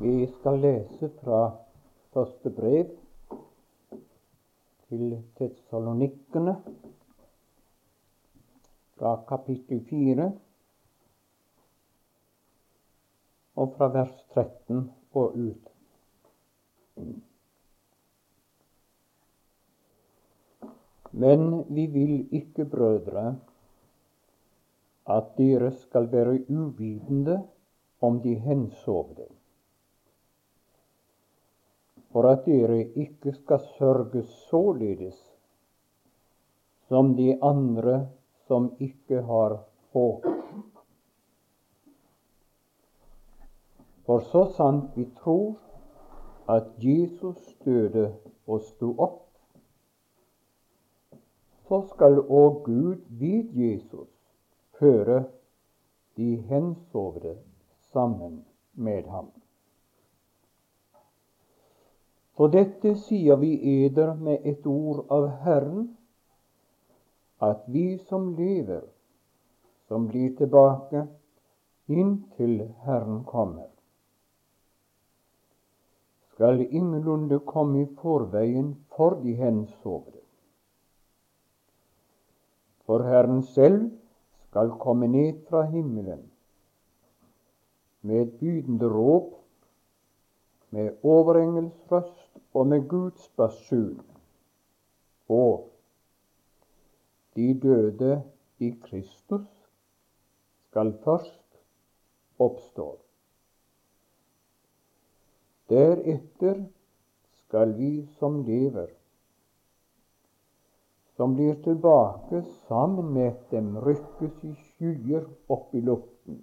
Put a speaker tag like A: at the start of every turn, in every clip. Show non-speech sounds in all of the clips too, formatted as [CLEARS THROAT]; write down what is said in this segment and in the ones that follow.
A: Vi skal lese fra første brev til tessalonikkene, fra kapittel 4 og fra vers 13 og ut. Men vi vil ikke, brødre, at dere skal være uvitende om de hensovne for at dere ikke skal sørge således som de andre som ikke har håp. For så sant vi tror at Jesus døde og sto opp, så skal òg Gud vid Jesus føre de hensovne sammen med ham. For dette sier vi eder med et ord av Herren, at vi som lever, som blir tilbake inntil Herren kommer, skal ingenlunde komme i forveien for de hensovne. For Herren selv skal komme ned fra himmelen med et bydende råp, med overengelsk røst og med Guds basun. Og de døde i Kristus skal først oppstå. Deretter skal vi som lever, som blir tilbake sammen med dem, rykkes i skyer opp i luften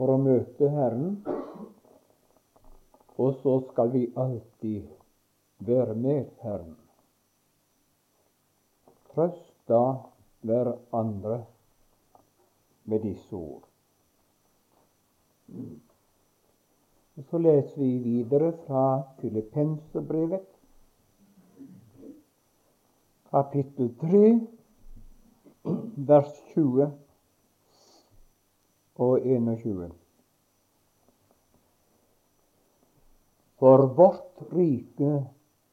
A: for å møte Herren og så skal vi alltid være med Herren. Trøst da hverandre med disse ord. Så leser vi videre fra Filippenserbrevet, kapittel 3, vers 20 og 21. For vårt rike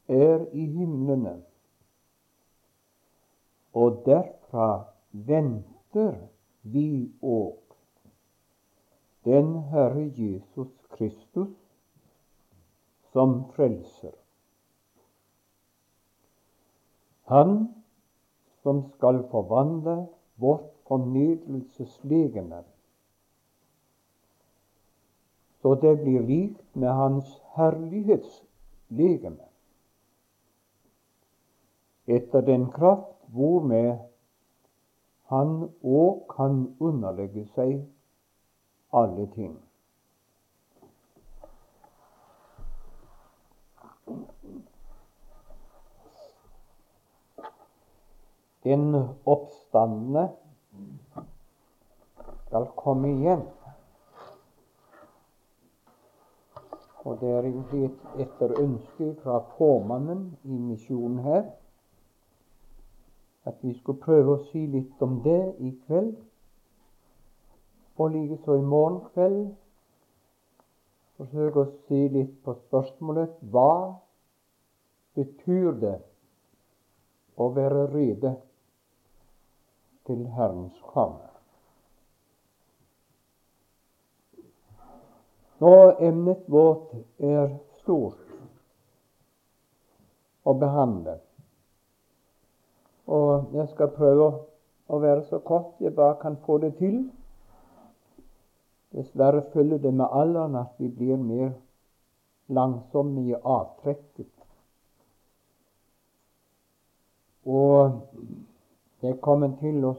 A: er i himlene, og derfra venter vi òg den Herre Jesus Kristus som frelser. Han som skal forvandle vårt fornedrelseslegeme så det blir likt med Hans herlighetslegeme, etter den kraft hvormed Han òg kan underlegge seg alle ting. Den oppstandende skal komme igjen. Og det er egentlig etter ønske fra formannen i misjonen her at vi skulle prøve å si litt om det i kveld. Og likeså i morgen kveld forsøke å si litt på spørsmålet hva betyr det å være rede til Herrens komme? Nå, emnet vårt er stort å behandle. Og jeg skal prøve å være så kort jeg bare kan få det til. Dessverre følger det med alderen at vi blir mer langsomme i avtrekket. Og jeg kommer til å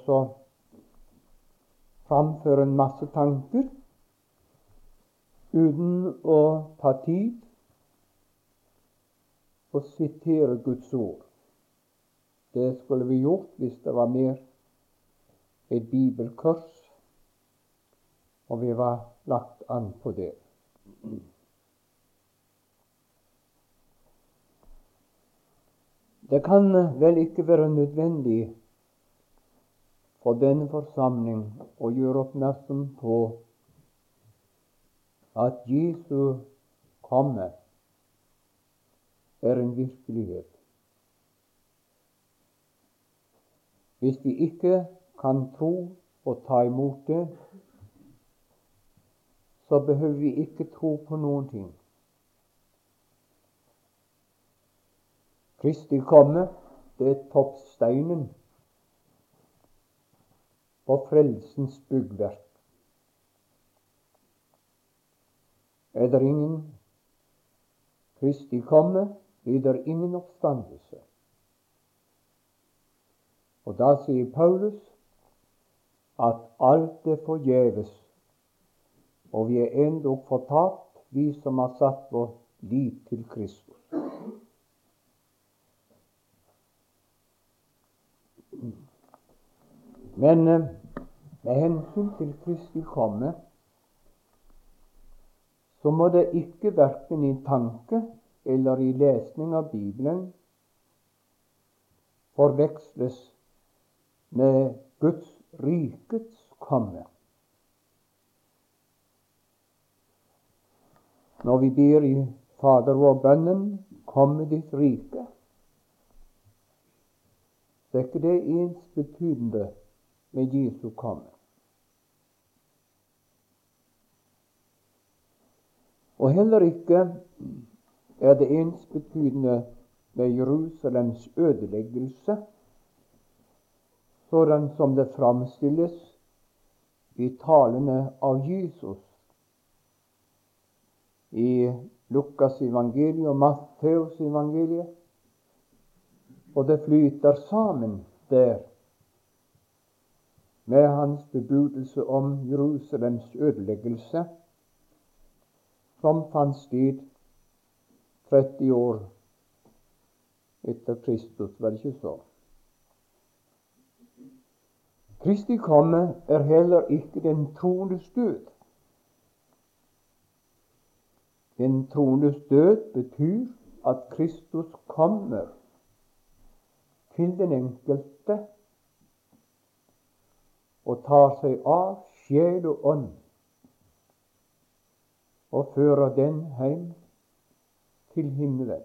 A: framføre en masse tanker uten å ta tid og sitere Guds ord. Det skulle vi gjort hvis det var mer et bibelkurs, og vi var lagt an på det. Det kan vel ikke være nødvendig for denne forsamling å gjøre oppmerksom på at Jesu komme er en virkelighet. Hvis vi ikke kan tro og ta imot det, så behøver vi ikke tro på noen ting. Kristi komme, det er toppsteinen på frelsens byggverk. Er det ingen Kristi komme, det ingen oppstandelse. Og da sier Paulus at alt er forgjeves og vi er endog fortapt, vi som har satt vår lit til Kristus. Men eh, med hensyn til Kristi komme så må det ikke verken i tanke eller i lesning av Bibelen forveksles med Guds rikets komme. når vi ber i Fader vår-bønnen 'Komme ditt rike', så er ikke det ensbetydende med Jesu komme. Og heller ikke er det ensbetydende med Jerusalems ødeleggelse, sådan som det framstilles i talene av Jesus. I Lukas evangeliet og Matteus evangeliet. Og det flyter sammen der med hans bebudelse om Jerusalems ødeleggelse, som fant sted 30 år etter Kristus, var det ikke så? Kristi komme er heller ikke den troendes død. Den troendes død betyr at Kristus kommer til den enkelte og tar seg av sjel og ånd og fører den hjem til himmelen.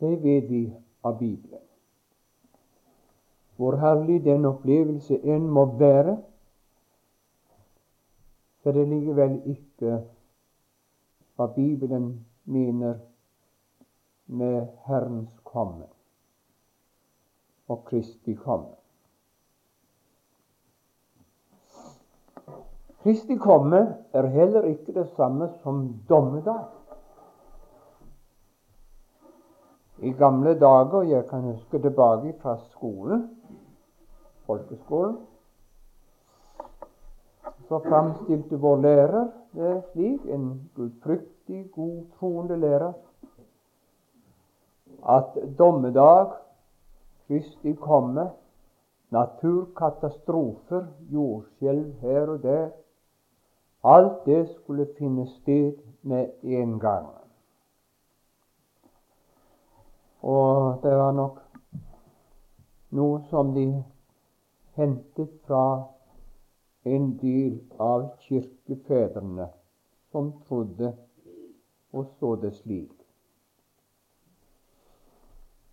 A: Det vet vi av Bibelen. Hvor herlig den opplevelse enn må være, så det likevel ikke hva Bibelen mener med Herrens komme og Kristi komme. Kristi komme er heller ikke det samme som dommedag. I gamle dager, jeg kan huske tilbake fra skolen, folkeskolen, så framstilte vår lærer det slik, en gudfryktig, godtroende lærer, at dommedag, Kristi komme, naturkatastrofer, jordskjelv her og der, alt det skulle finne sted med en gang. Og det var nok noe som de hentet fra en del av kirkefedrene som trodde og så det slik.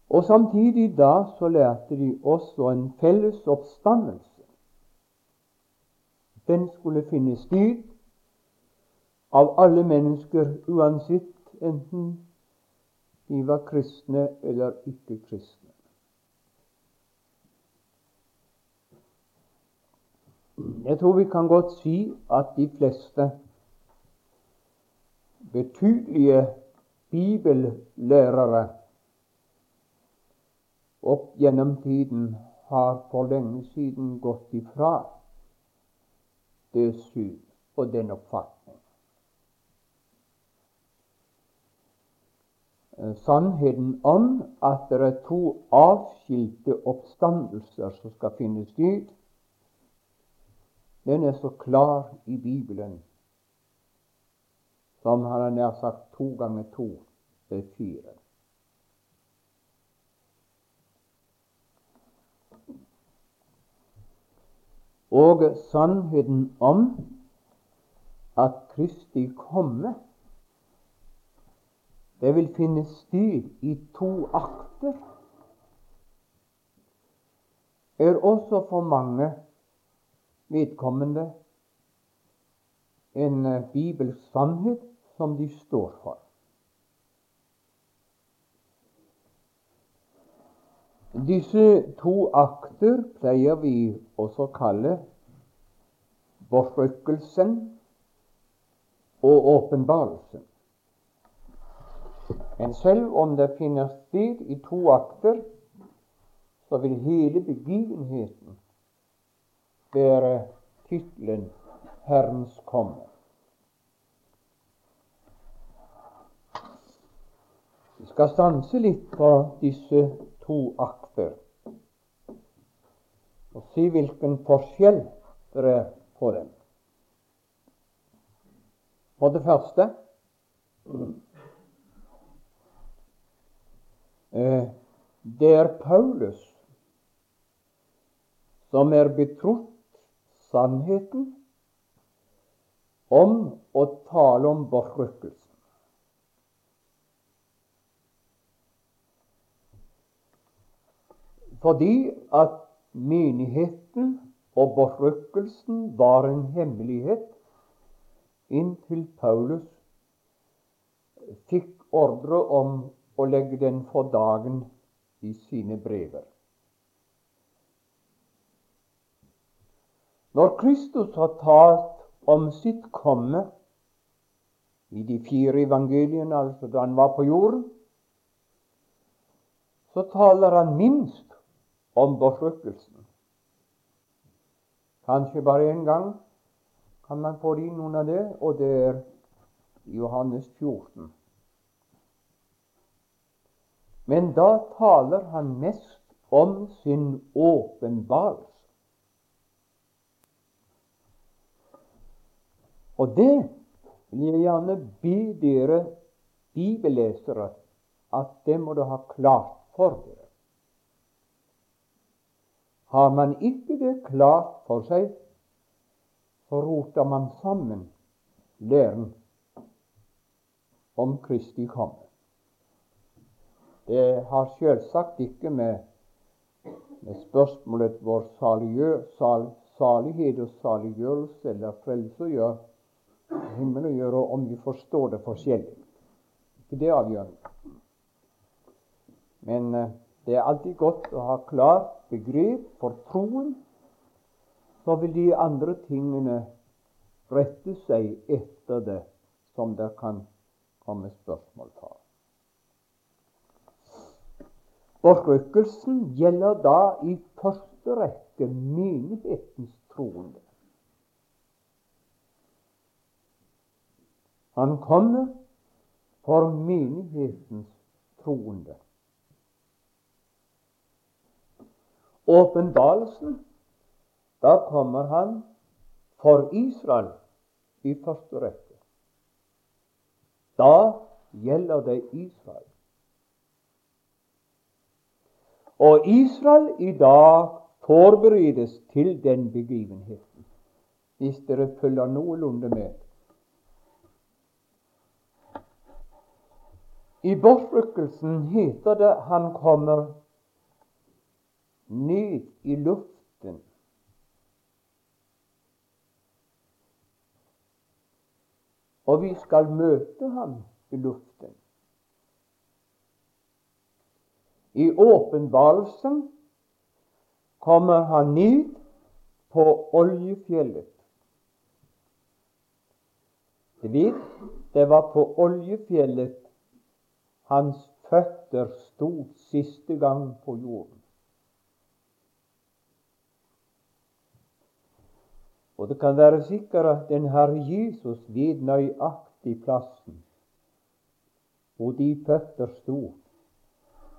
A: Og Samtidig da så lærte de også en felles oppstandelse. Den skulle finne sted av alle mennesker, uansett enten de var kristne eller ikke kristne. Jeg tror vi kan godt si at de fleste betydelige bibellærere opp gjennom tiden har for lenge siden gått ifra det syn og den oppfatning. Sannheten om at det er to avskilte oppstandelser som skal finne sted, den er så klar i Bibelen som han har nær sagt to ganger to er fire. Og sannheten om at Kristi komme det vil finne styr i to akter, er også for mange vedkommende en eh, bibelsk sannhet som de står for. Disse to akter pleier vi også å kalle forrykkelsen og åpenbarelsen. Men selv om det finner sted i to akter, så vil hele begivenheten bære tittelen Herrens komme. Vi skal stanse litt på disse to akter og se hvilken forskjell det er på dem. For det første eh, det er Paulus som er betrodd sannheten om å tale om bortrykkelsen. Fordi at menigheten og bortrykkelsen var en hemmelighet inntil Paulus fikk ordre om å legge den for dagen i sine brever. Når Kristus har talt om sitt komme i de fire evangeliene, altså da han var på jorden, så taler han minst om bortrykkelsen. Kanskje bare én gang kan man få inn noen av det, og det er Johannes 14. Men da taler han mest om sin åpenbarelse. Og det vil jeg gjerne be dere bibellesere at det må du ha klart for dere. Har man ikke det klart for seg, så roter man sammen læren om Kristi komme. Det har selvsagt ikke med, med spørsmålet vår salighet og saliggjørelse eller frelse å gjøre himmel å gjøre om vi forstår det forskjellig. Ikke det avgjørende. Men eh, det er alltid godt å ha klart begrep for troen. Så vil de andre tingene rette seg etter det som det kan komme spørsmål fra. Bortrykkelsen gjelder da i første rekke menighetens troende. Han kommer for menighetens troende. Åpenbarelsen, da kommer han for Israel i første rekke. Da gjelder det Israel. Og Israel i dag forberedes til den begivenheten, hvis dere følger noenlunde med. I bortrykkelsen heter det han kommer ned i luften. Og vi skal møte ham i luften. I åpenbarelsen kommer han ned på oljefjellet. Du vet, det var på oljefjellet hans føtter sto siste gang på jorden. Og det kan være sikkert at den Herre Jesus vet nøyaktig plassen hvor de føtter sto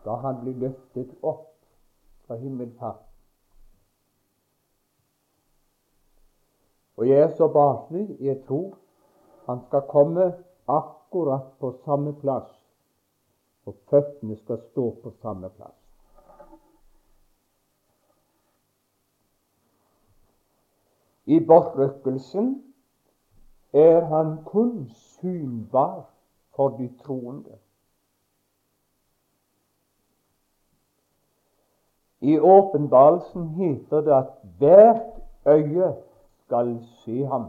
A: da han ble løftet opp fra himmelfart. Og jeg er så barnslig, jeg tror han skal komme akkurat på samme plass og føttene skal stå på samme plass. I bortrykkelsen er han kun synbar for de troende. I åpenbarelsen heter det at hvert øye skal se ham,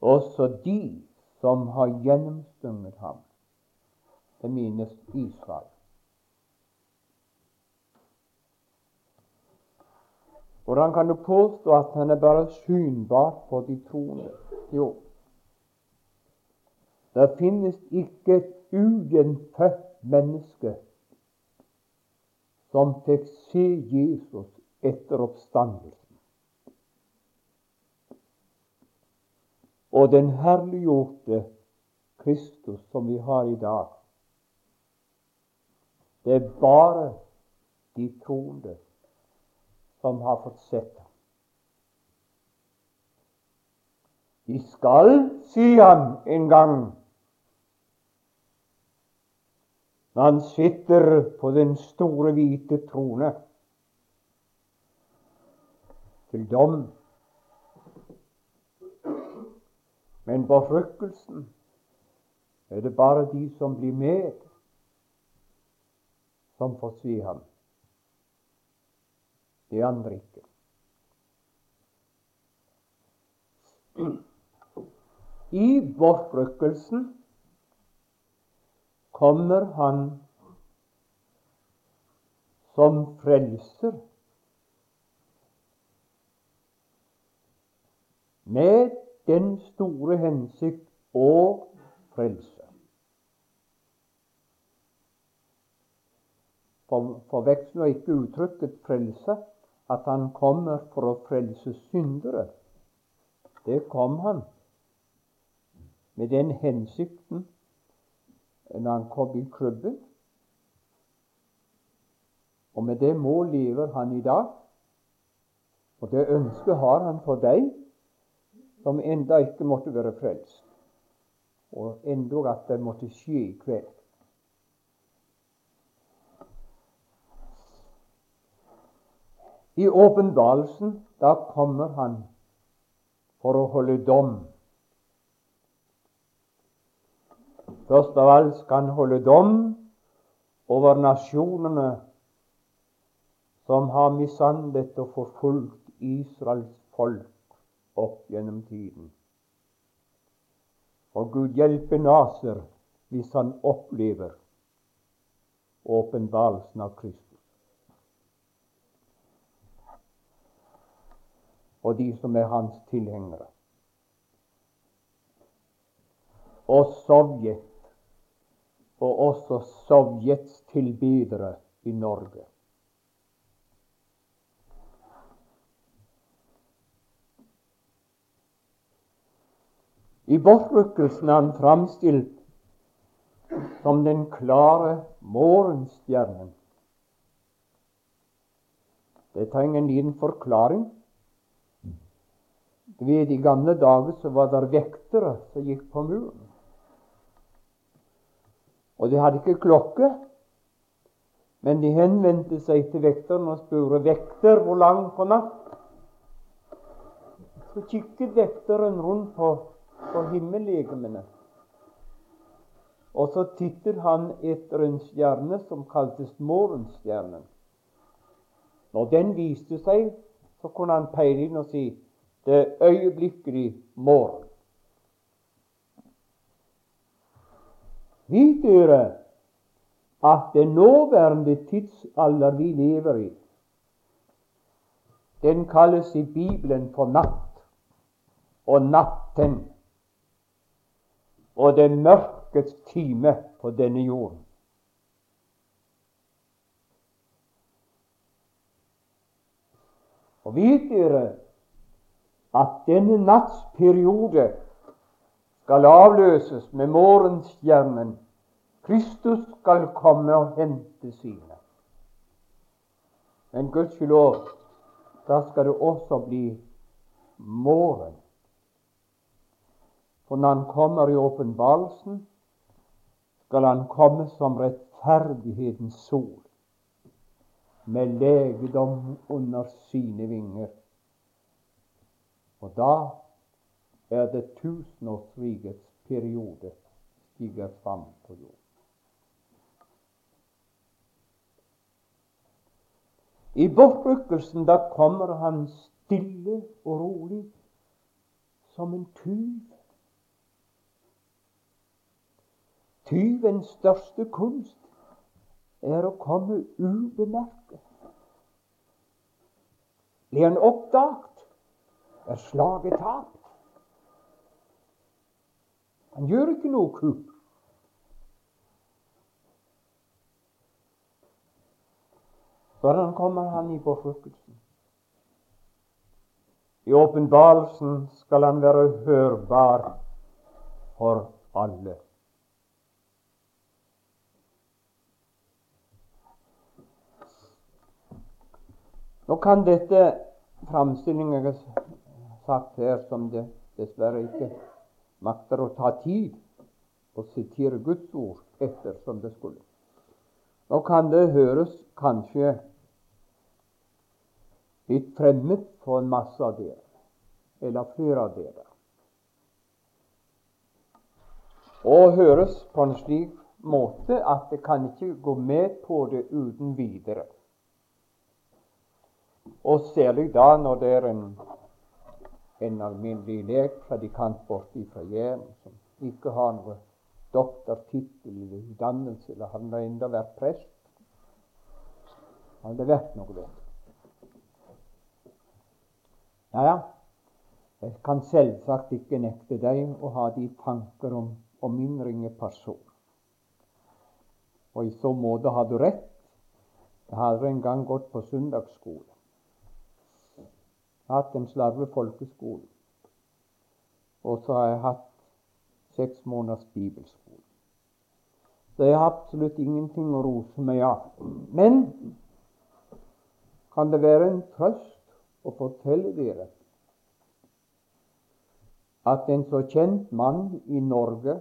A: også de som har gjennomstunget ham. Det menes Israel. Hvordan kan du påstå at han er bare synbar for de troende? Jo, det finnes ikke et ugjenfødt menneske som fikk se Jesus etter oppstandelsen. Og den herliggjorte Kristus som vi har i dag, det er bare de troende som har fått sett ham. De skal si ham en gang når han sitter på den store, hvite trone til dom. Men på frykkelsen er det bare de som blir med, som får se ham. De andre ikke. I bortrykkelsen kommer han som frelser med den store hensikt å frelse. For, forveksler ikke uttrykket 'frelse' at han kommer for å frelse syndere. Det kom han med den hensikten når han kom i krybben. Og med det mål lever han i dag. Og det ønsket har han for deg som enda ikke måtte være frelst, og endog at det måtte skje i kveld. I åpenbarelsen, da kommer han for å holde dom Først av alt skal han holde dom over nasjonene som har mishandlet og forfulgt Israels folk opp gjennom tiden. Og Gud hjelpe Naser hvis han opplever åpenbarelsen av Kristus. Og de som er hans tilhengere. Og Sovjet og også Sovjets tilbydere i Norge. I bortrykkelsen er han framstilt som den klare morgenstjernen. Det trenger en liten forklaring. Ved I gamle dager så var det vektere som gikk på muren. Og de hadde ikke klokke, men de henvendte seg til vekteren og spurte vekter hvor langt på natt. Så kikket vekteren rundt på, på himmellegemene. Og så tittet han etter en stjerne som kaltes morgenstjernen. Når den viste seg, så kunne han peile inn og si det er øyeblikkelig morgen. Vit dere at den nåværende tidsalder vi lever i, den kalles i Bibelen for natt og natten. Og det mørkets time på denne jorden. Og vet dere at denne nattsperiode skal avløses med morgenstjernen. Kristus skal komme og hente sine. Men gudskjelov, da skal det også bli morgen. For når han kommer i åpenbarelsen, skal han komme som rettferdighetens sol, med legedom under sine vinger. Og da er det tusenårsrikets periode stiger fram på jord. I bortrykkelsen da kommer han stille og rolig som en tyv. Tyvens største kunst er å komme ubemerket. Blir han oppdaget, er slaget tapt. Han gjør ikke noe kupp. Hvordan kommer han i forfrukkelsen? I åpenbarelsen skal han være hørbar for alle. Nå kan dette framstillingen jeg har sagt her, som det dessverre ikke makter å ta tid og sitere Guds ord etter som det skulle. Nå kan det høres kanskje litt fremmed for en masse av dere, eller flere av dere. Og høres på en slik måte at det kan ikke gå med på det uten videre. Og særlig da når det er en, en alminnelig lekpredikant borte fra Jæren som ikke har noe doktortittel eller utdannelse, eller hadde enda vært prest. Hadde det vært noe da. Ja, ja. Jeg kan selvsagt ikke nekte deg å ha de tanker om, om min ringe person. Og i så måte har du rett. Jeg har en gang gått på søndagsskole. Jeg har hatt en slarve folkeskole. Og så har jeg hatt seks måneders bibelskole. Så jeg har absolutt ingenting å rose meg av. Men kan det være en trøst å fortelle dere at en så kjent mann i Norge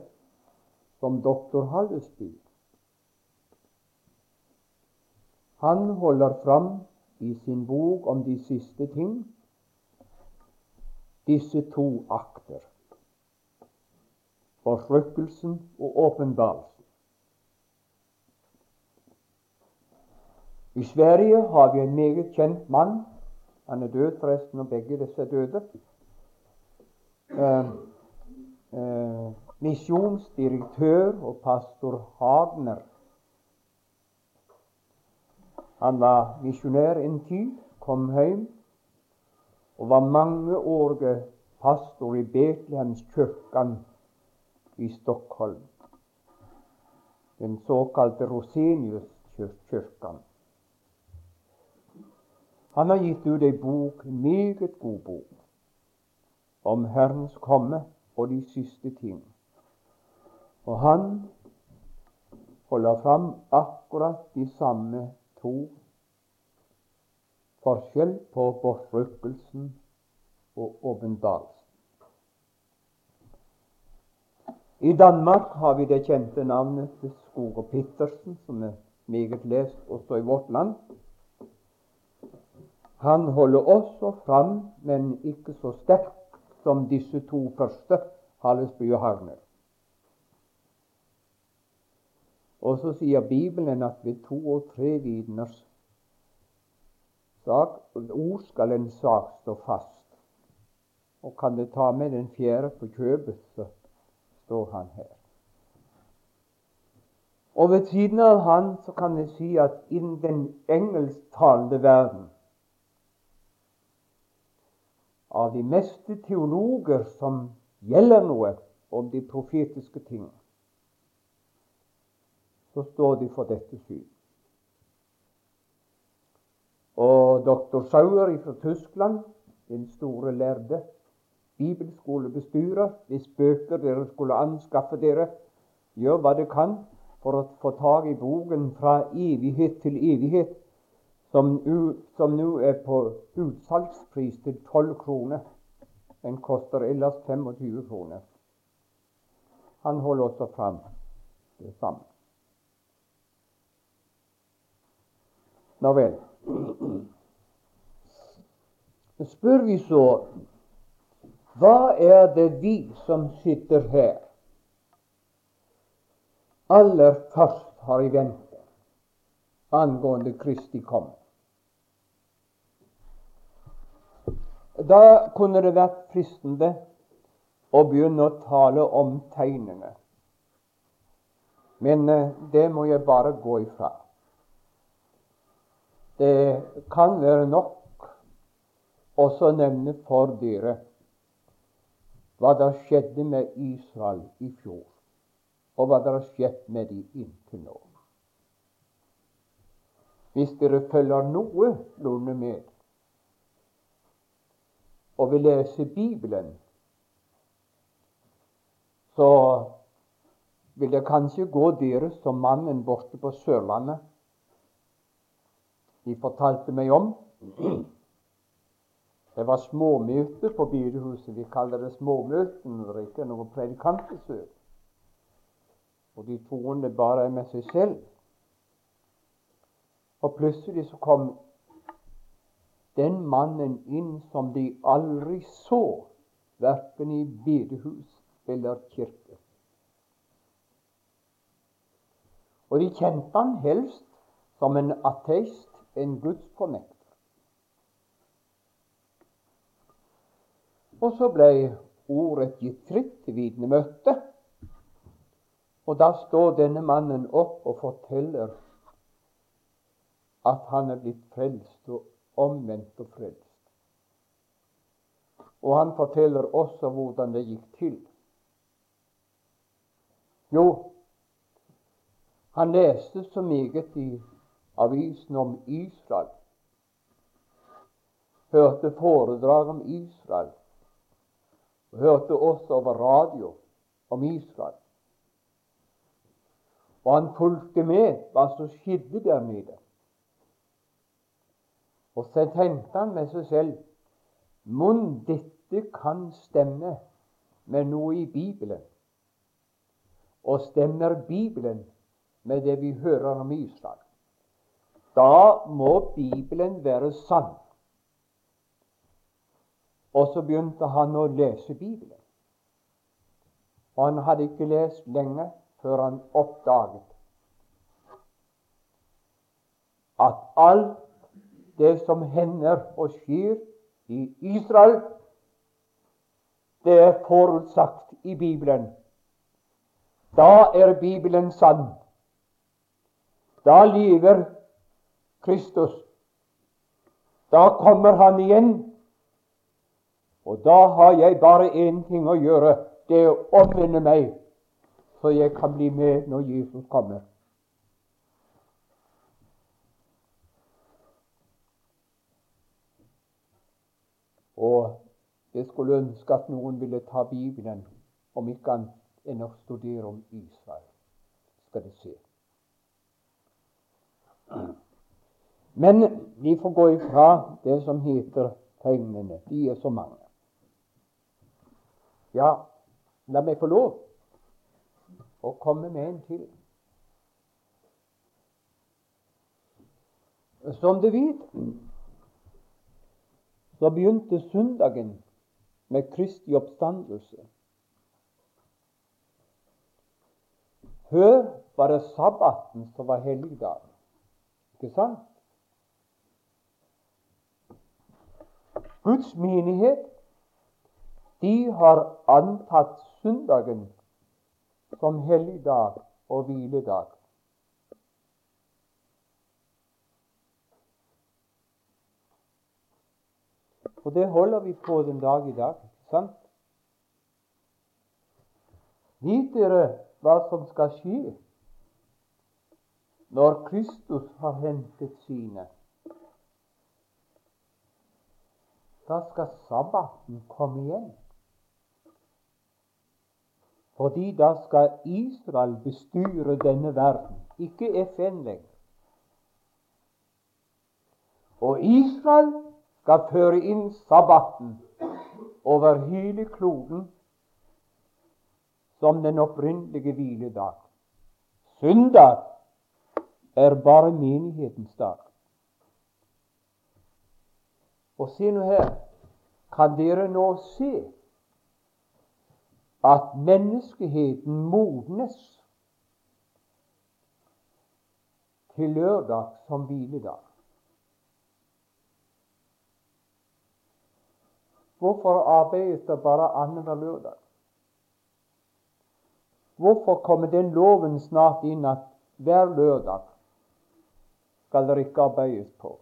A: som doktor Hallesby Han holder fram i sin bok om de siste ting disse to akter forfrykkelsen og åpenbarelsen. I Sverige har vi en meget kjent mann han er død, forresten, og begge disse er døde. Eh, eh, misjonsdirektør og pastor Hagner. Han var misjonær en tid, kom hjem og var mangeårig pastor i Betlehemskirken i Stockholm. Den såkalte Rosenius-kirken. Han har gitt ut ei bok, en meget god bok, om Herrens komme og de siste ting. Og han holder fram akkurat de samme to forskjell på bortrykkelsen og åpenbarelsen. I Danmark har vi det kjente navnet til Skore Pittersen, som er meget lest også i vårt land. Han holder også fram, men ikke så sterkt som disse to første, Hallesby og Hagner. Og så sier Bibelen at ved to og tre vitners sak, ord skal en sak stå fast. Og kan det ta med den fjerde på kjøpet, så står han her. Og ved siden av han så kan jeg si at innen den engelsktalende verden av de meste teologer som gjelder noe om de profetiske ting, så står de for dette syn. Og doktor Sauer fra Tyskland, den store lærde bibelskolebestyrer, hvis bøker dere skulle anskaffe dere, gjør hva dere kan for å få tak i boken 'Fra evighet til evighet', som nå er på utsalgspris til 12 kroner. Den koster ellers 25 kroner. Han holder også fram det samme. Nå vel. Spør vi så Hva er det vi som sitter her, aller først har i vente angående Kristi komme? Da kunne det vært fristende å begynne å tale om tegnene. Men eh, det må jeg bare gå ifra. Det kan være nok også nevne for dere hva det skjedde med Israel i fjor, og hva det har skjedd med dem inntil nå. Hvis dere følger noe noenlunde med, og vil lese Bibelen, så vil det kanskje gå dere som mannen borte på Sørlandet de fortalte meg om. Det var småmøte på bedehuset. Vi kaller det småmøten. Det er ikke noe predikantbesøk. Og de troende bare er med seg selv. Og plutselig så kom den mannen inn som de aldri så, verken i bedehus eller kirke. Og de kjente han helst som en ateist, en gudsfornekter. Og så ble ordet gitt fritt til vitnemøtet. Og da står denne mannen opp og forteller at han er blitt frelst og omvendt og frelst. Og han forteller også hvordan det gikk til. Jo, han leste så meget i avisen om Israel. Hørte foredrag om Israel. Og hørte også over radio om Israel. Og han fulgte med hva som skjedde der nede. Og så tenkte han med seg selv Mon dette kan stemme med noe i Bibelen? Og stemmer Bibelen med det vi hører om Israel? Da må Bibelen være sann. Og så begynte han å lese Bibelen. Og han hadde ikke lest lenge før han oppdaget at alt det som hender og skjer i Israel, det er forutsagt i Bibelen. Da er Bibelen sann. Da lever Kristus. Da kommer han igjen. Og da har jeg bare én ting å gjøre. Det er å omvende meg, så jeg kan bli med når Jesus kommer. Og jeg skulle ønske at noen ville ta Bibelen, om ikke annet enn å studere om Israel. Skal det se. Men vi får gå ifra det som heter tegnene. De er så mange. Ja, la meg få lov å komme med en til. Som du vet, så begynte søndagen med Kristi oppstandelse. Før var det sabbaten som var helligdag. Ikke sant? Guds menighet de har antatt søndagen som helligdag og hviledag. Og det holder vi på den dag i dag. sant? Vet dere hva som skal skje når Kristus har hentet sine? Da skal sabbaten komme igjen. Fordi da skal Israel bestyre denne verden, ikke FN lenger. Og Israel skal føre inn sabbaten over hele kloden som den opprinnelige hviledag. Søndag er bare menighetens dag. Og se nå her. Kan dere nå se at menneskeheten modnes til lørdag som hviledag. Hvorfor arbeides det bare annenhver lørdag? Hvorfor kommer den loven snart inn at hver lørdag skal det ikke arbeides på?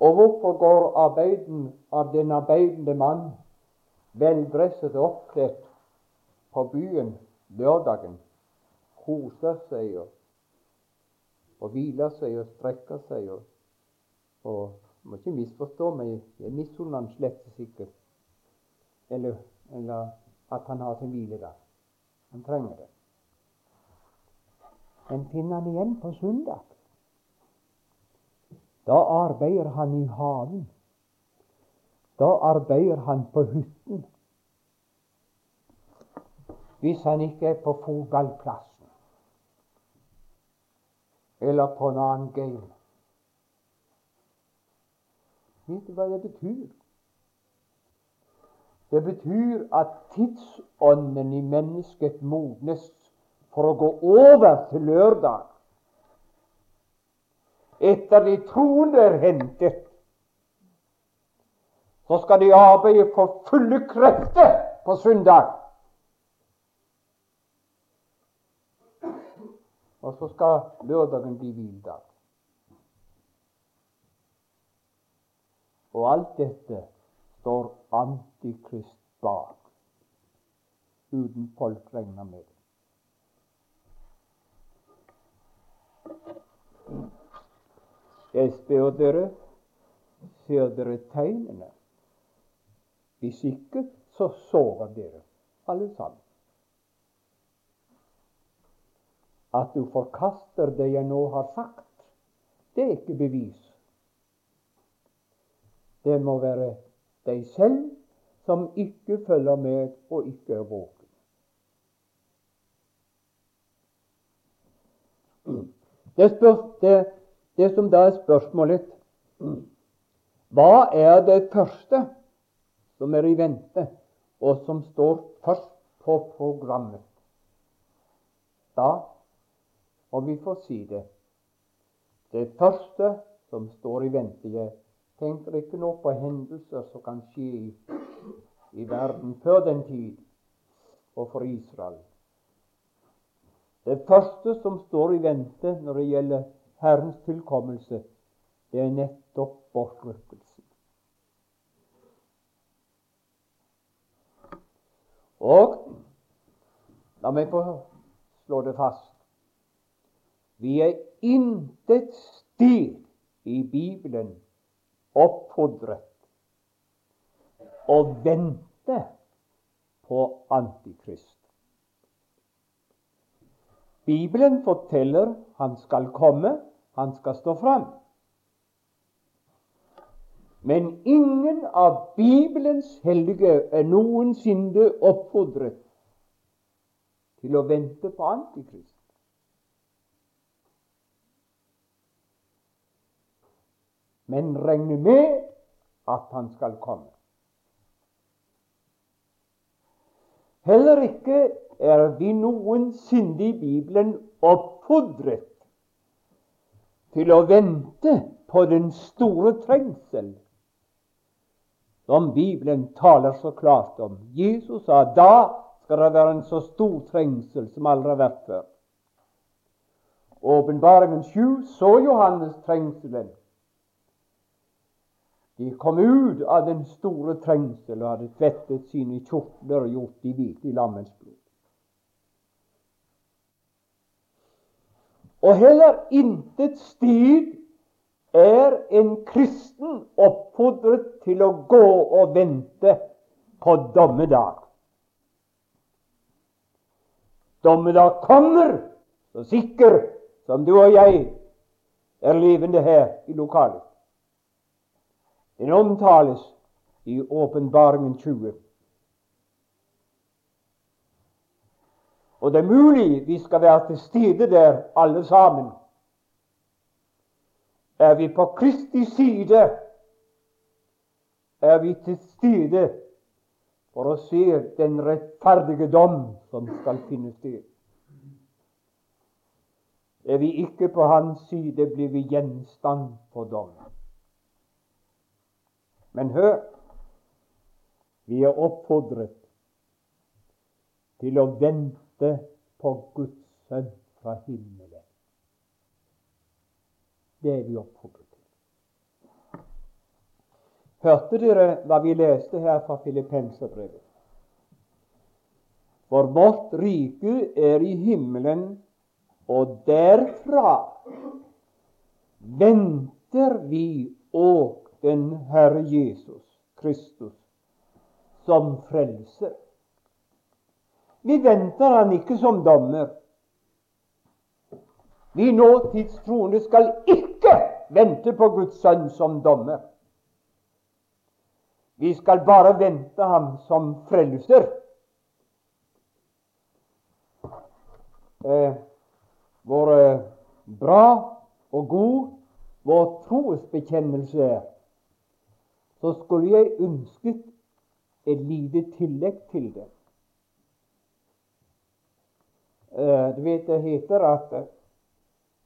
A: Og hvorfor går arbeiden av den arbeidende mann veldresset og oppkledd på byen lørdagen, koser seg og, og hviler seg og strekker seg og, og må ikke misforstå meg, jeg misunner han slett ikke. Eller, eller at han har sin hviledag. Han trenger det. Men finner han igjen på søndag. Da arbeider han i haven. Da arbeider han på hytten. Hvis han ikke er på fotballplassen eller på en annen game. Vet du hva det betyr? Det betyr at tidsånden i mennesket modnes for å gå over til lørdag. Etter de troende er hentet, så skal de arbeide for fulle krefter på søndag. Og så skal lørdagen bli hviledag. Og alt dette står Antikrist bak, uten folk regner med. Jeg spør dere, ser dere tegnene? Hvis ikke, så sårer dere, alle sammen. At du forkaster det jeg nå har sagt, det er ikke bevis. Det må være deg selv som ikke følger med og ikke er våken. Det, spørs, det, det som da er spørsmålet Hva er det første som er i vente, og som står først på programmet? Da må vi få si det. Det første som står i vente Jeg tenker ikke nå på hendelser som kan skje i, i verden før den tid, og for Israel. Det første som står i vente når det gjelder Herrens tilkommelse, det er nettopp bortrykkelsen. Og la meg få slå det fast vi er intet sted i Bibelen oppfordret å vente på Antikrist. Bibelen forteller han skal komme, han skal stå fram. Men ingen av Bibelens hellige er noensinne oppfordret til å vente på Antikrist. men regne med at han skal komme. Heller ikke er vi noensinne i Bibelen oppfordret til å vente på den store trengsel som Bibelen taler så klart om. Jesus sa da skal det være en så stor trengsel som aldri har vært før. Åpenbaringen 7 så Johannes trengselen de kom ut av den store trengsel og hadde tvettet sine kjortler og gjort de hvite i lammens blod. Og heller intet sted er en kristen oppfordret til å gå og vente på dommedag. Dommedag kommer så sikker som du og jeg er levende her i lokalet. Den omtales i Åpenbaringen 20. Og det er mulig vi skal være til stede der alle sammen. Er vi på Kristi side, er vi til stede for å se den rettferdige dom som skal finne sted. Er vi ikke på hans side, blir vi gjenstand for dom. Men hør vi er oppfordret til å vente på Guds sønn fra himmelen. Det er vi oppfordret til. Hørte dere hva vi leste her fra Filippenserbrevet? For vårt rike er i himmelen, og derfra venter vi òg den Herre Jesus Kristus som frelser. Vi venter han ikke som dommer. Vi nåtidstroende skal ikke vente på Guds sønn som dommer. Vi skal bare vente ham som frelser. Eh, vår eh, bra og god vår trosbekjennelse er, så skulle jeg ønsket et lite tillegg til det. Eh, du vet det heter at eh,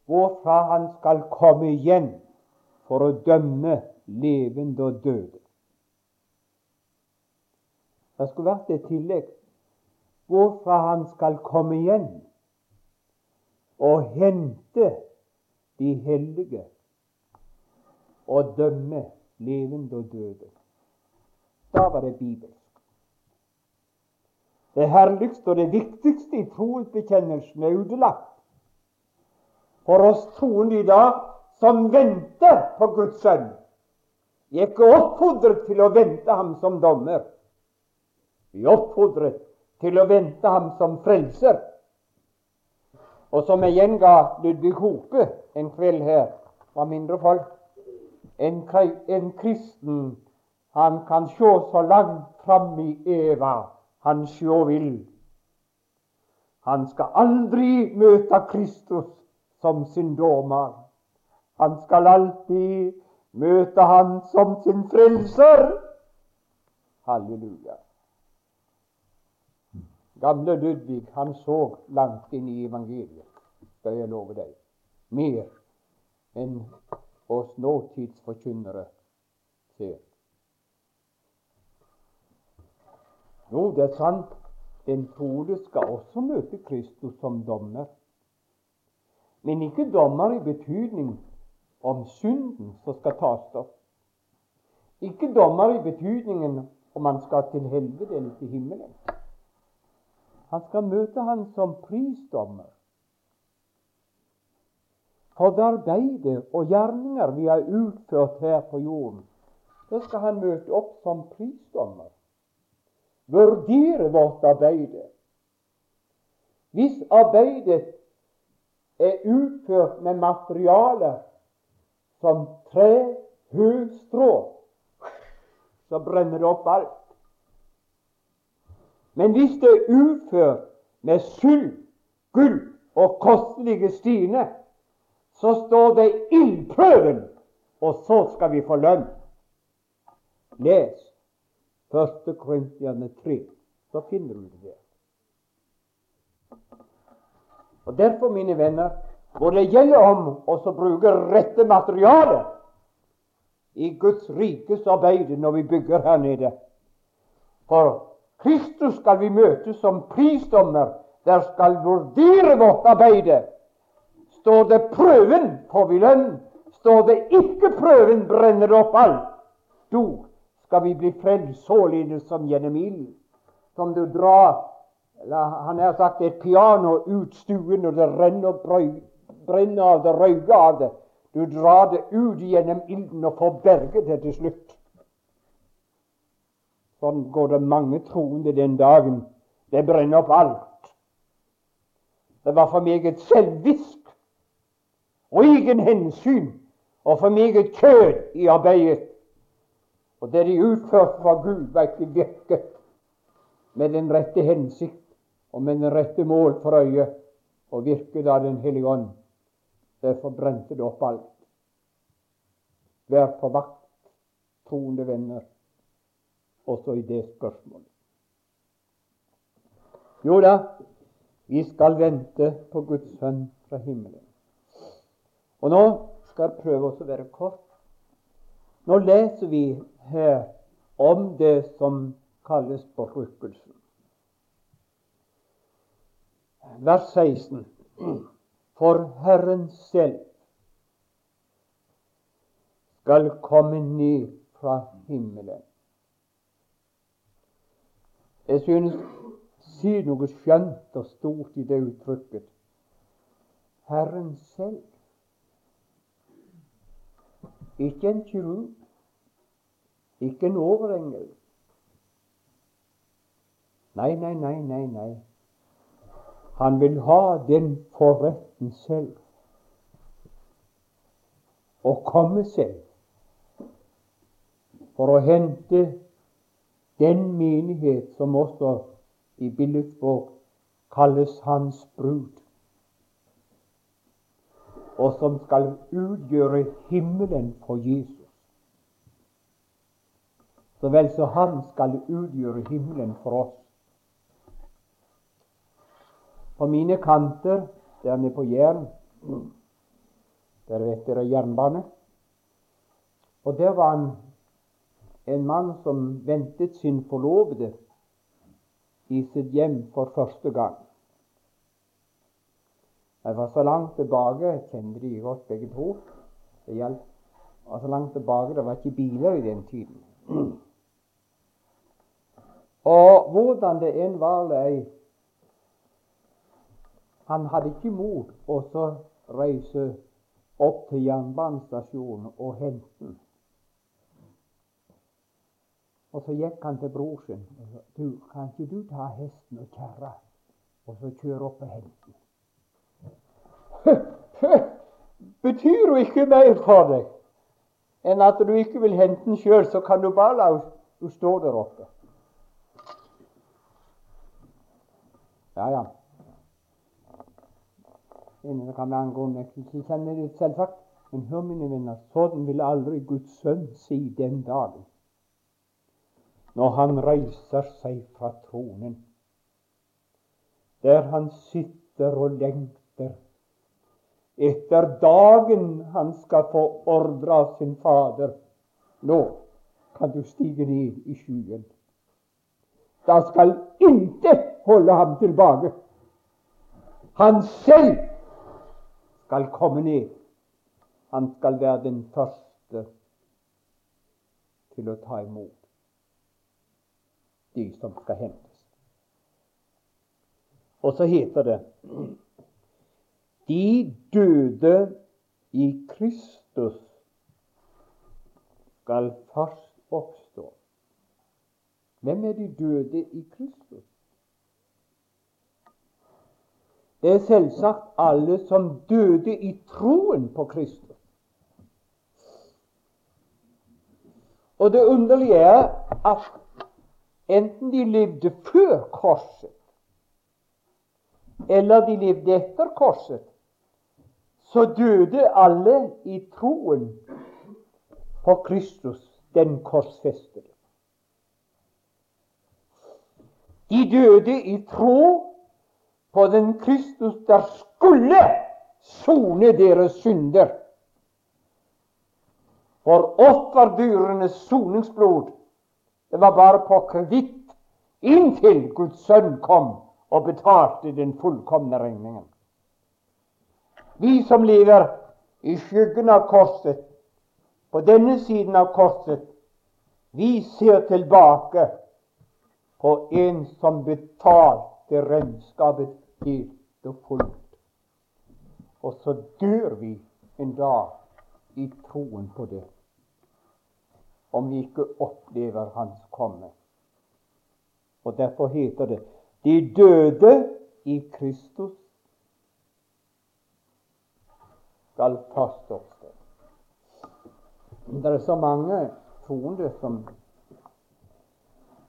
A: hvorfra han skal komme igjen for å dømme levende og døde. Det skulle vært et tillegg. Hvorfra han skal komme igjen og hente de hellige og dømme levende og døde. Da var det bibelsk. Det herligste og det viktigste i troesbekjennelsen er utelagt. For oss troende i dag som venter på Guds sønn. Vi er ikke oppfordret til å vente ham som dommer. Vi er oppfordret til å vente ham som frelser. Og som jeg gjenga Ludvig Hope en kveld her fra mindre folk en, en kristen han kan se så langt fram i Eva han sjå vil. Han skal aldri møte Kristus som sin dommer. Han skal alltid møte Han som sin frelser. Halleluja. Gamle Ludvig han så langt inn i evangeliet, skal jeg love deg. Mer enn oss nåtidsforkynnere ser. Jo, det er sant. Den troende skal også møte Kristus som dommer. Men ikke dommer i betydning om synden som skal tas opp. Ikke dommer i betydningen om han skal til helvete eller til himmelen. Han skal møte han som prisdommer. For det arbeidet og gjerninger vi har utført her på jorden, det skal han møte opp som prisdommer vurdere vårt arbeide. Hvis arbeidet er utført med materialer som tre, hø, strå, så brenner det opp alt. Men hvis det er utført med sølv, gull og kostelige stiner, så står det ildprøven, og så skal vi få lønn. Les Første Korintiane 3. Så finner du det der. Og Derfor, mine venner, hvor det gjelder om å bruke rette materiale i Guds rikes arbeid når vi bygger her nede. For Kristus skal vi møte som prisdommer. Der skal vurdere vårt arbeid. Står det prøven, får vi lønn. Står det ikke prøven, brenner det opp alt. Stor skal vi bli frelst således som gjennom ild. Som du drar Han har sagt et piano ut stuen, og det renner brenner av det, røyker av det. Du drar det ut gjennom ilden og får berget det til slutt. Sånn går det mange troende den dagen. Det brenner opp alt. Det var for meget selvvisk og egen hensyn og for meget kjød i arbeidet. Og det de utførte for Gud, var ikke virket med den rette hensikt og med den rette mål for øye, og virket av Den hellige ånd. Derfor brente det opp alt. Vær på vakt, troende venner, også i det spørsmålet. Jo da, vi skal vente på Guds sønn fra himmelen. Og nå skal jeg prøve å være kort. Nå leser vi her om det som kalles berykkelsen. Vers 16. For Herren selv skal komme ned fra himmelen. Jeg synes sier noe skjønt og stort i det uttrykket. Herren selv. Ikke en kirurg, ikke en overengel. Nei, nei, nei, nei, nei. Han vil ha den forretten selv. Å komme selv for å hente den menighet som også i billedspråk kalles hans brud, og som skal utgjøre himmelen for Jesus. Så vel så han skal utgjøre himmelen for oss. På mine kanter der nede på Jæren Der vet dere jernbane. Og der var han en mann som ventet sin forlovede i sitt hjem for første gang. Jeg var så langt tilbake, kjente de godt begge to. Det gjaldt var så langt tilbake, det var ikke biler i den tiden. [CLEARS THROAT] Og hvordan det enn var løy han hadde ikke mot å reise opp til jernbanestasjonen og hente den. Og så gikk han til bror sin og sa du, kan ikke du ta hesten og kjerra og så kjøre opp og hente den? [LAUGHS] Betyr jo ikke mer for deg enn at du ikke vil hente den sjøl, så kan du bare la henne stå der oppe. Ja, ja. Det kan være angående nektelse. Kjenner det selvsagt. Men hør, mine venner, sånn vil aldri Guds sønn si den dagen når han reiser seg fra tronen, der han sitter og lengter etter dagen han skal få ordre av sin Fader. Nå kan du stige ned i skyen. Da skal intet holde ham tilbake. Han selv skal komme ned. Han skal være den første til å ta imot de som skal hentes. Og så heter det De døde i Kristus skal først oppstå. Hvem er de døde i Kristus? Det er selvsagt alle som døde i troen på Kristus. Og det underlige er at enten de levde før korset, eller de levde etter korset, så døde alle i troen på Kristus, den korsfestede. De døde i tro på den Kristus der skulle sone deres synder. For offerdyrenes soningsblod det var bare på kreditt inntil Guds sønn kom og betalte den fullkomne regningen. Vi som lever i skyggen av korset, på denne siden av korset, vi ser tilbake på en som betalte regnskapet helt og fullt. Og så dør vi en dag i troen på det om vi ikke opplever Hans komme. Og Derfor heter det de døde i Kristus skal først det. Det er så mange troende som,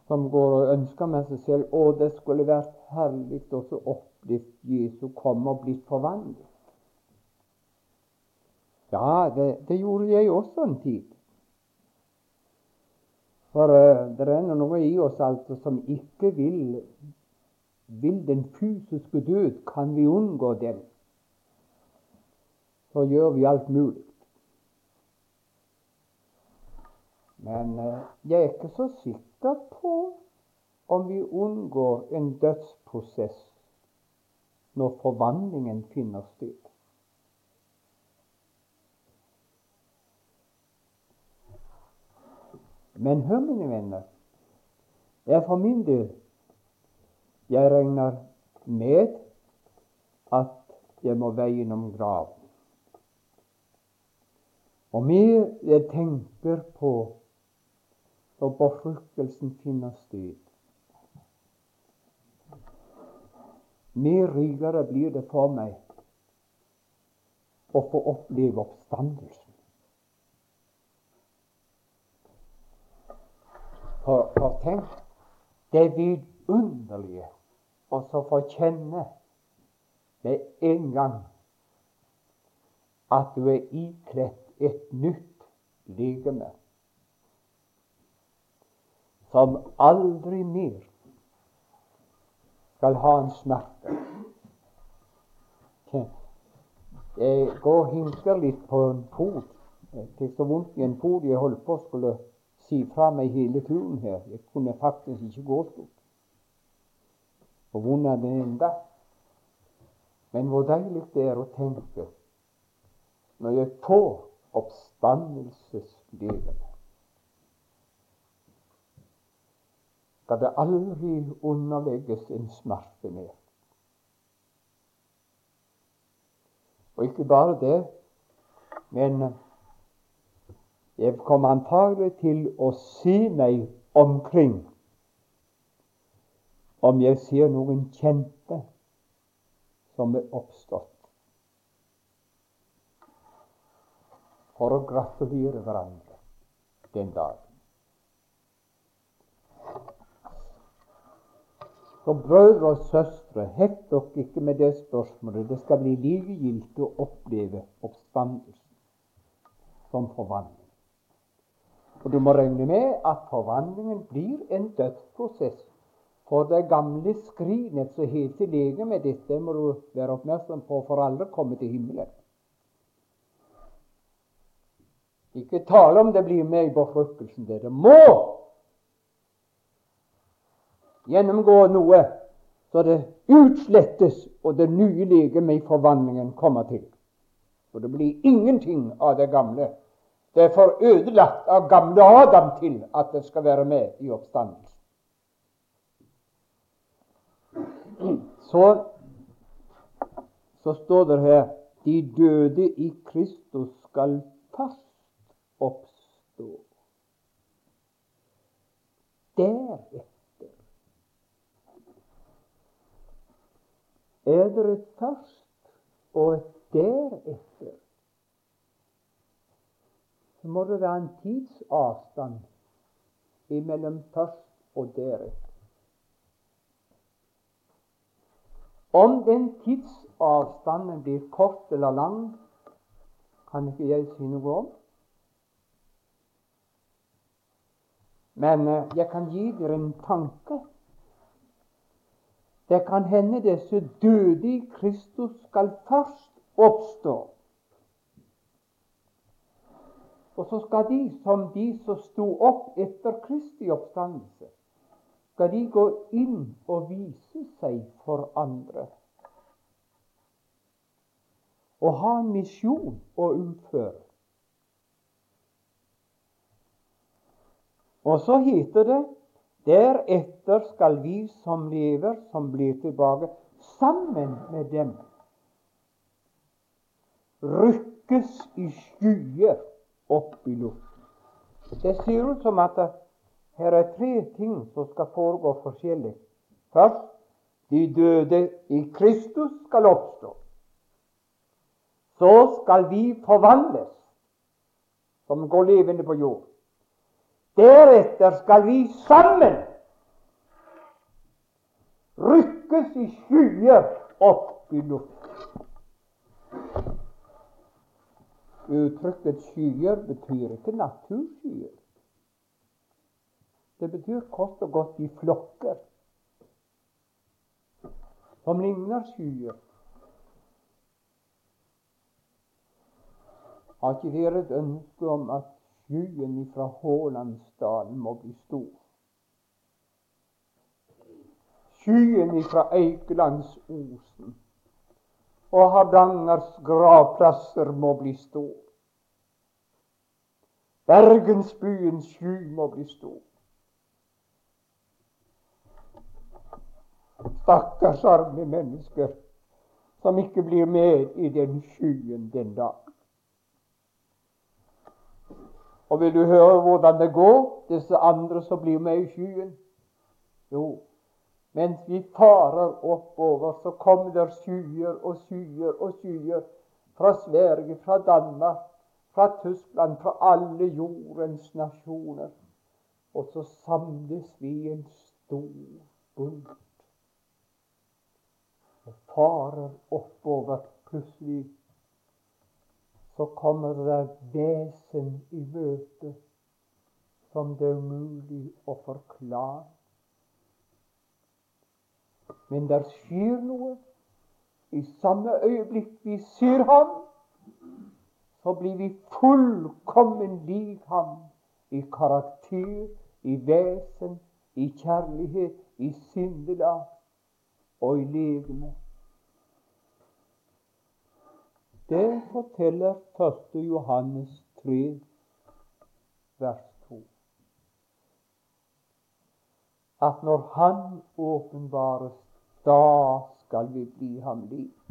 A: som går og ønsker med seg selv å det skulle vært herlig å oppleve Jesu komme og blitt forvandlet. Ja, det, det gjorde jeg også en tid. For uh, det er noe i oss altså som ikke vil vil den fysiske død, kan vi unngå den, så gjør vi alt mulig. Men eh, jeg er ikke så sikker på om vi unngår en dødsprosess når forvandlingen finner sted. Men hør, mine venner, jeg for min del jeg regner med at jeg må veie gjennom graven. Og mer jeg tenker på når befruktelsen finner sted, mer rikere blir det for meg å få oppleve oppstandelsen. For, for tenk det vidunderlige å få kjenne med en gang at du er ikledt et nytt legeme som aldri mer skal ha en smerte. Jeg går og hinker litt på en fot. Jeg fikk så vondt i en fot jeg holdt på å skulle si fra meg hele turen her. Jeg kunne faktisk ikke gå stort. På grunn det enda. Men hvor deilig det er å tenke når jeg får oppstandelseslegeme. skal det aldri underlegges en smerte mer. Og ikke bare det, men jeg kommer antagelig til å se meg omkring om jeg ser noen kjente som er oppstått, for å gratulere hverandre den dagen. Så brødre og søstre, hett dere ikke med det spørsmålet. Det skal bli likegyldig å oppleve oppstandelsen som forvandling. Og du må regne med at forvandlingen blir en dødsprosess. For det gamle skrinet som heter legemet ditt, det må du være oppmerksom på for aldri komme til himmelen. Ikke tale om det blir med i befruktelsen. Det må gjennomgå noe så det utslettes, og det nye legemet i forvandlingen kommer til. For det blir ingenting av det gamle. Det er for ødelagt av gamle Adam til at det skal være med i oppstandelsen. Så, så står det her de døde i Kristus skal fast oppstå. Deretter er det et først og et deretter. Så må det være en tidsavstand imellom først og deretter. Om den tidsavstanden blir kort eller lang, kan ikke jeg si noe om. Men eh, jeg kan gi dere en tanke det kan hende disse døde i Kristus skal først oppstå. Og så skal de, som de som sto opp etter Kristi oppstandelse, skal de gå inn og vise seg for andre. Og ha en misjon å utføre. Og så heter det Deretter skal vi som lever, som blir tilbake, sammen med dem rykkes i skyer opp i luften. Det ser ut som at her er tre ting som skal foregå forskjellig. Først de døde i Kristus skal oppstå. Så skal vi forvandles, som går levende på jord. Deretter skal vi sammen rykkes i skyer opp i luft. Uttrykket skyer betyr ikke naturskyer. Det betyr kort og godt i flokker. som ligner skyer. Har ikke dere et ønske om at skyen fra Hålandsdalen må bli stor? Skyen fra Eikelandsosen og Hardangers gravplasser må bli stor. Bergensbyens sky må bli stor. Stakkars arme mennesker som ikke blir med i den skyen den dag. Og vil du høre hvordan det går, disse andre som blir med i skyen? Jo, mens vi farer oppover, så kommer der skyer og skyer og skyer fra Sverige, fra Danmark, fra Tyskland, fra alle jordens nasjoner. Og så samles vi i en stor bunt og farer oppover. Plutselig så kommer det vesen i møte som det er umulig å forklare. Men der skjer noe. I samme øyeblikk vi ser ham, så blir vi fullkommen lik ham i karakter, i vesen, i kjærlighet, i sinnelag og i legeme. Det forteller 1. Johannes 3, vers 2. At når Han åpenbares, da skal vi bli ham lik.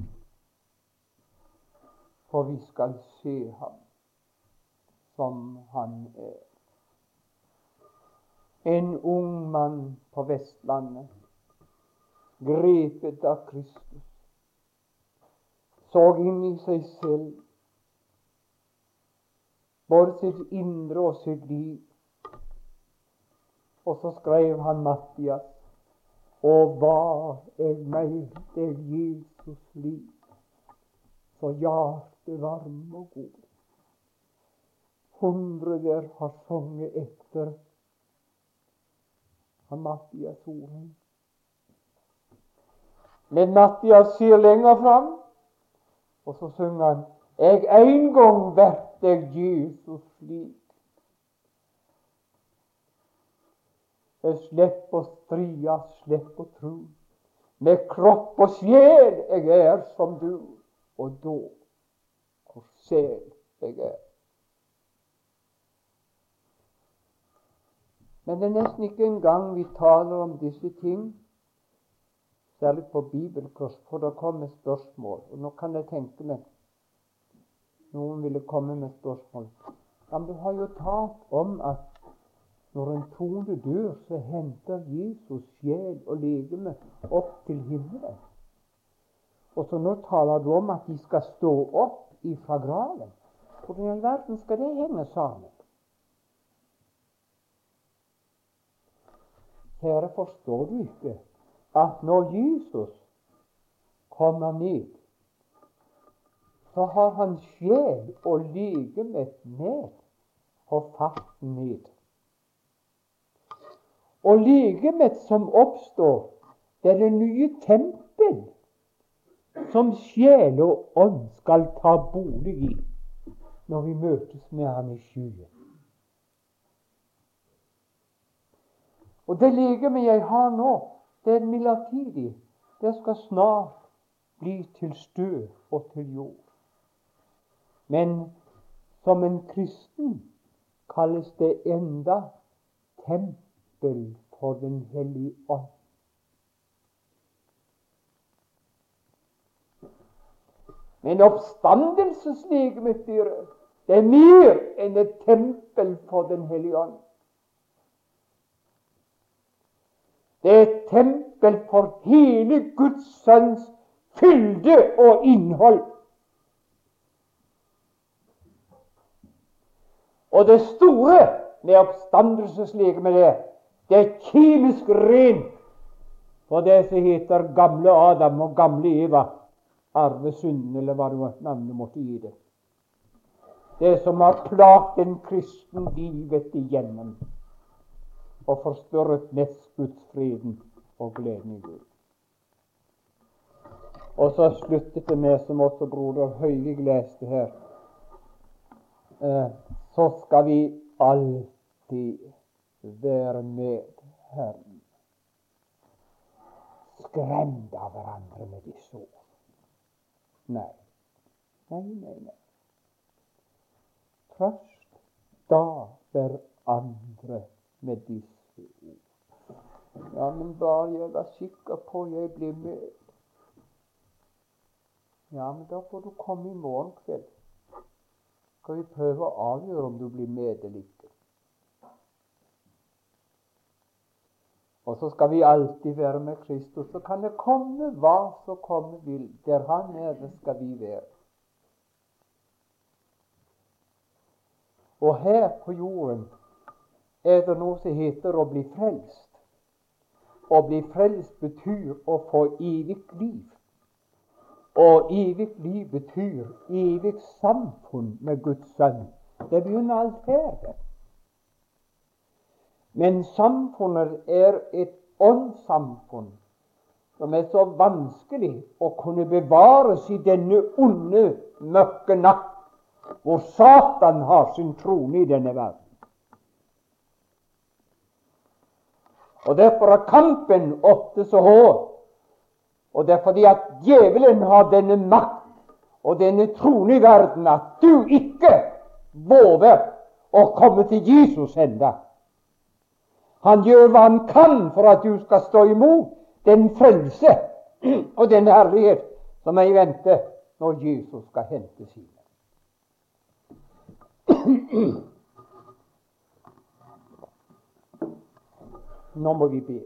A: For vi skal se ham som han er. En ung mann på Vestlandet grepet av Kristus, så inn i seg selv, både sitt indre og sitt liv. Og så skrev han Mattias, og var meg til Jesus liv, så hjertet varm og god. Hundreder har sunget etter han Mattias ord. Men Mattias ser lenger fram, og så synger han Jeg en gang vert deg Jesus lik. Jeg slipper å stria, slipper å tru. Med kropp og sjel jeg er som du, og da hvor sel jeg er. Men det er nesten ikke engang vi taler om disse ting særlig på bibelkurs, for det kommer spørsmål. Og nå kan jeg tenke meg noen ville komme med spørsmål. Men Du har jo talt om at når en trone dør, så henter Jesus sjel og legeme opp til himmelen. Og så nå taler du om at de skal stå opp ifra graven. Hvordan i all verden skal det henge sammen? Kjære, forstår du ikke at når Jesus kommer ned, så har han sjel og legemet med og farten ned. Og legemet som oppstår, det er det nye tempel som sjel og ånd skal ta bolig i når vi møtes med ham i skyen. Og det legemet jeg har nå, det er midlertidig. Det skal snart bli til støv og til jord. Men som en kristen kalles det enda tempel for Den hellige ånd. Men oppstandelseslegemet, det er mer enn et tempel for Den hellige ånd. Det er tempel for hele Guds sønns fylde og innhold. Og det store med oppstandelseslegemet det, det er kjemisk rent for det som heter gamle Adam og gamle Eva, arvesynden, eller hva navnet måtte gi det. Det som har plaget en kristen livet igjennom og forstørret mest Guds og gleden i Gud. Og så sluttet det med, som også broder Høyvig leste her, eh, så skal vi alltid være med Herren. Skremt av hverandre med disse ord. Nei. Nei, nei, nei. Trøst da hverandre med disse. Ja, men bare jeg var sikker på jeg blir med. Ja, men da får du komme i morgen kveld. Skal vi prøve å avgjøre om du blir med eller ikke. Og så skal vi alltid være med Kristus. Så kan det komme hva som komme vil. Der Han er, det skal vi være. Og her på jorden er det noe som heter å bli frelst. Å bli frelst betyr å få evig liv. Og evig liv betyr evig samfunn med Guds sønn. Det begynner alt her. Men samfunnet er et åndssamfunn som er så vanskelig å kunne bevares i denne onde, mørke natt, hvor Satan har sin trone i denne verden. Og Derfor er kampen ofte så hård og det er fordi at djevelen har denne makt og denne troen i verden at du ikke våger å komme til Jesus enda. Han gjør hva han kan for at du skal stå imot den frelse [CLEARS THROAT] og den herlighet som er i vente når Jesus skal hente sine. [CLEARS THROAT] Nå må vi be.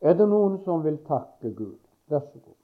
A: Er det noen som vil takke Gud? Vær så god.